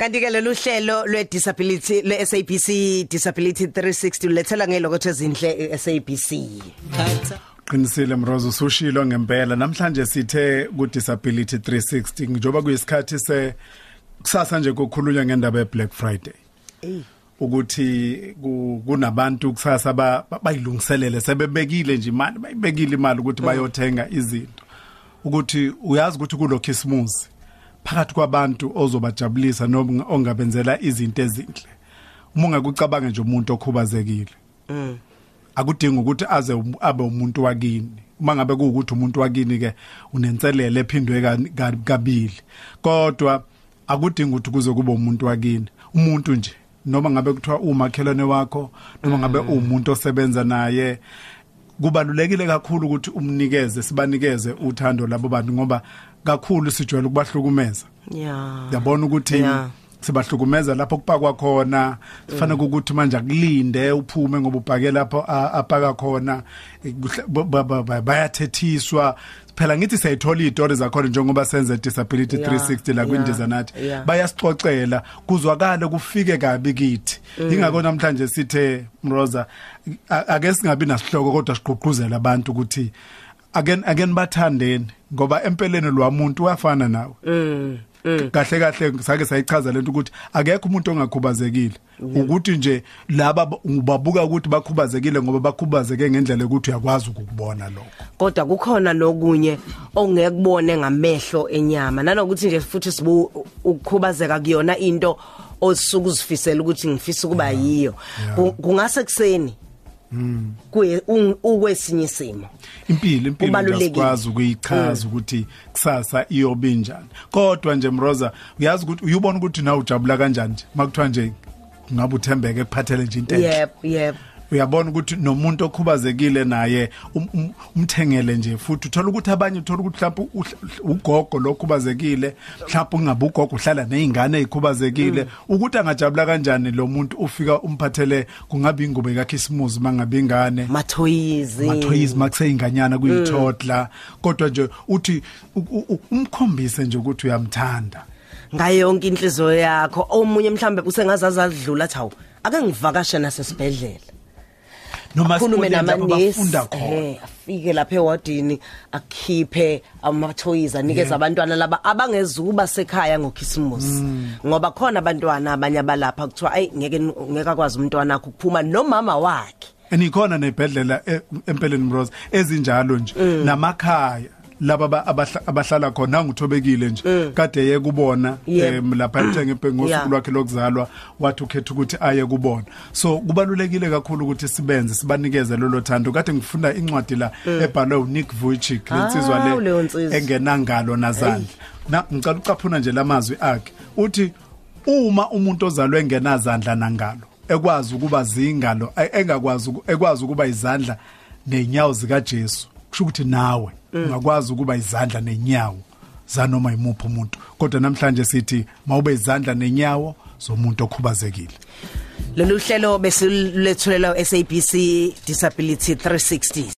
kanti ke lolu hlelo lwe disability le SABC disability 360 ulethela ngelokho ezinhle SABC qinisile mrozo usushilo ngempela. Namhlanje sithe ku disability 360 njoba kuyisikhathi se kusasa nje kokhulunywa ngendaba ye Black Friday. Eh ukuthi kunabantu kusasa bayilungiselele sebebekile nje imali bayibekile imali ukuthi bayothenga izinto. Ukuthi uyazi ukuthi kulokhisimusi phakathi kwabantu ozobajabulisa noma ongabenzela izinto ezinhle. Uma ungakucabanga nje umuntu okhubazekile mm. akudingi ukuthi aze abe umuntu wakini. Uma ngabe kuukuthi umuntu wakini ke unenselele ephindwe kabili. Kodwa akudingi ukuthi kuze kube umuntu wakini. Umuntu nje noma ngabe kuthiwa umakhelwane wakho noma ngabe umuntu osebenza naye kubalulekile kakhulu ukuthi umnikeze sibanikeze uthando labo bantu ngoba kakhulu sijwayele ukubahlukumeza yeah yabona ukuthi Yeah. Sibahlukumeza lapho kupakwa khona. Sifanele ukuthi manje akulinde uphume ngoba ubhake lapho a- apaka khona. Eh, kuhla- ba- ba- ba- ba- bayathethiswa. Phela ngithi siyayithola izitori zakhona njengoba senze disability Yeah, 360 la yeah, kwindiza nathi yeah. bayasixoxela kuzwakala kufike kabi kithi. Ingakho namhlanje sithe Mroza a- ake singabi nasihloko kodwa siqhuquzela abantu ukuthi ake ake nibathandeni ngoba empeleni lwamuntu uyafana nawe. Mm. Kahle kahle sake sayichaza lento ukuthi akekho umuntu ongakhubazekile. Ukuthi nje laba ba- ubabuka ukuthi bakhubazekile ngoba bakhubazeke ngendlela ukuthi uyakwazi ukubona lokho. Kodwa kukhona nokunye ongekubone ngamehlo enyama. Nanokuthi nje futhi sibu ukukhubazeka kuyona into osuku uzifisela ukuthi ngifisa ukuba yiyo. Ku- kungase kuseni? kuye un- ukwesinye isimo. Impilo impilo Kubalulekile. ngasikwazi ukuyichaza ukuthi kusasa iyobe njani kodwa nje Mroza uyazi ukuthi uyubona ukuthi na ujabula kanjani nje? Makuthiwa nje ngabe uthembeke kuphathele nje into enhle yep yep. Uyabona ukuthi nomuntu okhubazekile naye um- um- umthengele nje futhi. Uthola ukuthi abanye uthola ukuthi mhlawumbe uhl- ugogo lokhubazekile mhlawumbe ungabe ugogo uhlala nezingane ezikhubazekile ukuthi angajabula kanjani lo muntu ufika umphathele kungabe ingubo kaKhisimusi mangabe ingane? Mathoyizi. Mathoyizi makuseyinganyana kuyithodla kodwa nje uthi u- u- u- umkhombise nje ukuthi uyamthanda. Ngayo yonke inhliziyo yakho. Omunye mhlambe usengazazi adlula athi hawu ake ngivakashe nasesibhedlela. Noma khulume esikoleni lapho namanesi bafunda khona. Eh afike lapha ewadini akhiphe amathoyizi anikeze abantwana laba abangezuba sekhaya ngokhisimusi. Ngoba khona abantwana abanye abalapha kuthiwa ay ngeke ngeke akwazi umntwana wakhe ukuphuma. Nomama wakhe. Enikhona nebhedlela e- empeleni mrose ezinjalo nje. Namakhaya. Laba aba- abahla- abahlala khona angithobekile nje. Kade ye kubona Yebo. em, lapha njengephe Yeah. ngosuku lwakhe lokuzalwa wathi ukhetha ukuthi aye kubona. So kubalulekile kakhulu ukuthi sibenze sibanikeze lolo thando. Kade ngifunda incwadi la ebhalwe uNick Vujicic lensizwa Ah, leyo le nsizwa. engenangalo nazandla. Na ngicela ucaphuna nje lamazwi akhe. Uthi uma umuntu ozalwe engenazandla nangalo ekwazi ukuba zingalo e- engakwazi uku- ekwazi ukuba izandla nenyawo zika Jesu kusho ukuthi nawe ungakwazi ukuba izandla nenyawo zanoma imuphi umuntu. Kodwa namhlanje sithi mawube izandla nenyawo zomuntu okhubazekile. Lolu hlelo besilethulela SABC Disability 360